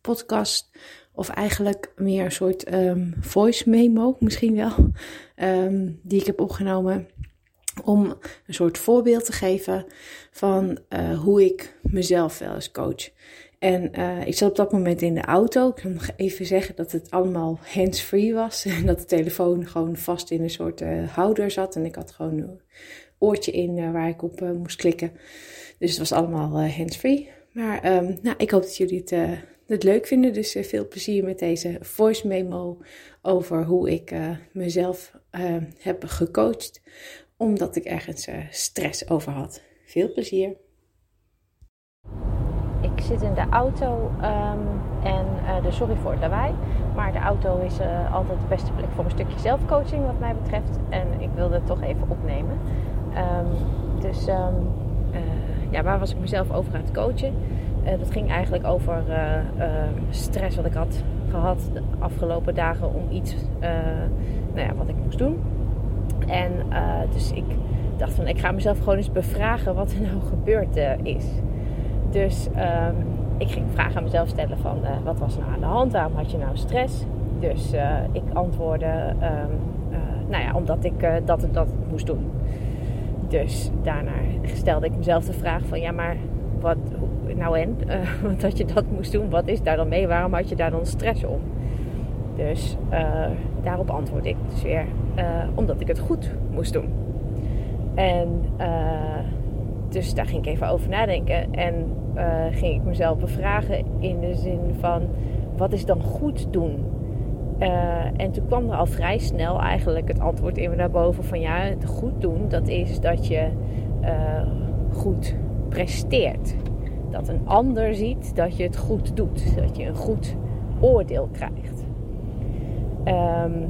podcast. Of eigenlijk meer een soort um, voice memo, misschien wel. Um, die ik heb opgenomen om een soort voorbeeld te geven van uh, hoe ik mezelf wel eens coach. En ik zat op dat moment in de auto. Ik kan nog even zeggen dat het allemaal hands-free was. En dat de telefoon gewoon vast in een soort houder zat. En ik had gewoon een oortje in waar ik op moest klikken. Dus het was allemaal hands-free. Maar um, nou, ik hoop dat jullie het, het leuk vinden. Dus uh, veel plezier met deze voice memo over hoe ik mezelf heb gecoacht. Omdat ik ergens stress over had. Veel plezier. Ik zit in de auto um, en dus sorry voor het lawaai. Maar de auto is altijd de beste plek voor een stukje zelfcoaching wat mij betreft. En ik wilde het toch even opnemen. Um, dus ja, waar was ik mezelf over aan het coachen? Uh, dat ging eigenlijk over uh, uh, stress wat ik had gehad de afgelopen dagen om iets nou ja, wat ik moest doen. En dus ik dacht van ik ga mezelf gewoon eens bevragen wat er nou gebeurd is. Dus um, ik ging vragen aan mezelf stellen van wat was nou aan de hand? Waarom had je nou stress? Dus ik antwoordde, um, nou ja, omdat ik dat en dat moest doen. Dus daarna stelde ik mezelf de vraag van ja, maar wat nou en? Uh, dat je dat moest doen, wat is daar dan mee? Waarom had je daar dan stress om? Dus uh, daarop antwoord ik dus weer uh, omdat ik het goed moest doen. En dus daar ging ik even over nadenken en ging ik mezelf bevragen in de zin van wat is dan goed doen? En toen kwam er al vrij snel eigenlijk het antwoord in me naar boven van ja, het goed doen, dat is dat je uh, goed presteert. Dat een ander ziet dat je het goed doet, dat je een goed oordeel krijgt. Um,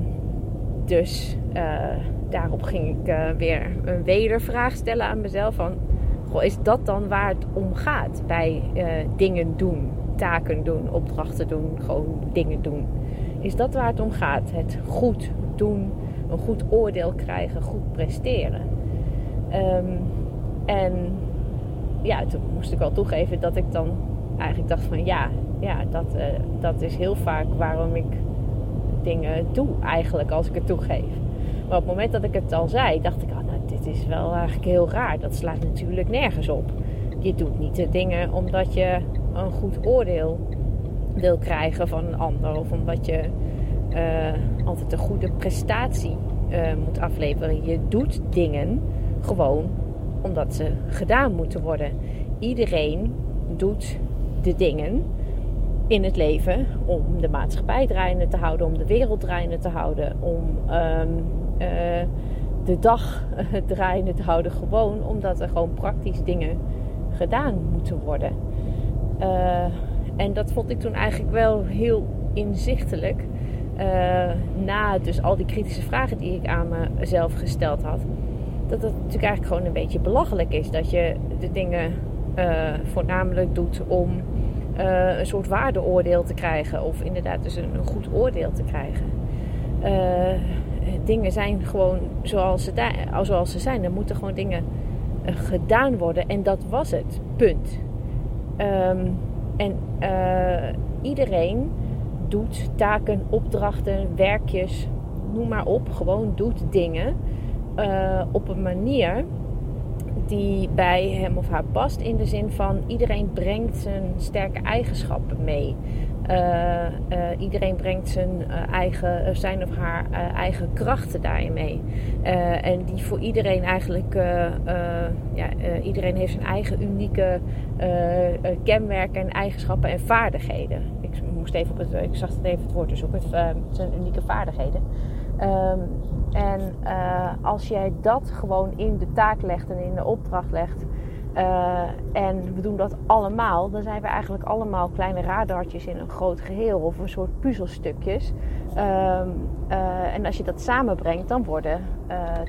dus uh, daarop ging ik weer een wedervraag stellen aan mezelf van, goh, is dat dan waar het om gaat bij dingen doen, taken doen, opdrachten doen, gewoon dingen doen? Is dat waar het om gaat? Het goed doen, een goed oordeel krijgen, goed presteren. Um, en ja, toen moest ik wel toegeven dat ik dan eigenlijk dacht van ja, ja dat, uh, dat is heel vaak waarom ik dingen doe eigenlijk als ik het toegeef. Maar op het moment dat ik het al zei, dacht ik, oh, nou, dit is wel eigenlijk heel raar. Dat slaat natuurlijk nergens op. Je doet niet de dingen omdat je een goed oordeel wil krijgen van een ander. Of omdat je uh, altijd een goede prestatie uh, moet afleveren. Je doet dingen gewoon omdat ze gedaan moeten worden. Iedereen doet de dingen in het leven om de maatschappij draaiende te houden, om de wereld draaiende te houden, om um, uh, de dag draaiende te houden. Gewoon omdat er gewoon praktisch dingen gedaan moeten worden. Uh, en dat vond ik toen eigenlijk wel heel inzichtelijk. Uh, na dus al die kritische vragen die ik aan mezelf gesteld had. Dat het natuurlijk eigenlijk gewoon een beetje belachelijk is. Dat je de dingen uh, voornamelijk doet om uh, een soort waardeoordeel te krijgen. Of inderdaad dus een, goed oordeel te krijgen. dingen zijn gewoon zoals ze, zoals ze zijn. Er moeten gewoon dingen gedaan worden. En dat was het. Punt. Um, en iedereen doet taken, opdrachten, werkjes, noem maar op. Gewoon doet dingen uh, op een manier die bij hem of haar past. In de zin van iedereen brengt zijn sterke eigenschappen mee. Uh, uh, iedereen brengt zijn, eigen, zijn of haar eigen krachten daarin mee. en die voor iedereen eigenlijk, ja, iedereen heeft zijn eigen unieke kenmerken en eigenschappen en vaardigheden. Ik moest even op het, ik zag het even het woord te zoeken, zijn unieke vaardigheden. Um, en als jij dat gewoon in de taak legt en in de opdracht legt, Uh, en we doen dat allemaal, dan zijn we eigenlijk allemaal kleine radartjes in een groot geheel of een soort puzzelstukjes. Um, uh, en als je dat samenbrengt, dan worden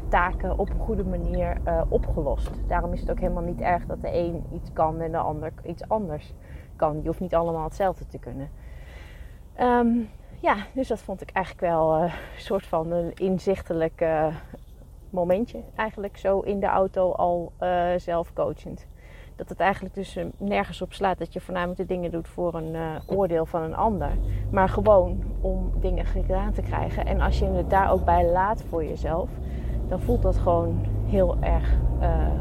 taken op een goede manier opgelost. Daarom is het ook helemaal niet erg dat de een iets kan en de ander iets anders kan. Je hoeft niet allemaal hetzelfde te kunnen. Um, ja, dus dat vond ik eigenlijk wel een soort van een inzichtelijk momentje eigenlijk zo in de auto al uh, zelfcoachend. Dat het eigenlijk dus nergens op slaat dat je voornamelijk de dingen doet voor een oordeel van een ander. Maar gewoon om dingen gedaan te krijgen. En als je het daar ook bij laat voor jezelf, dan voelt dat gewoon heel erg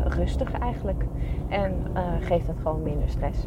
rustig eigenlijk. En geeft het gewoon minder stress.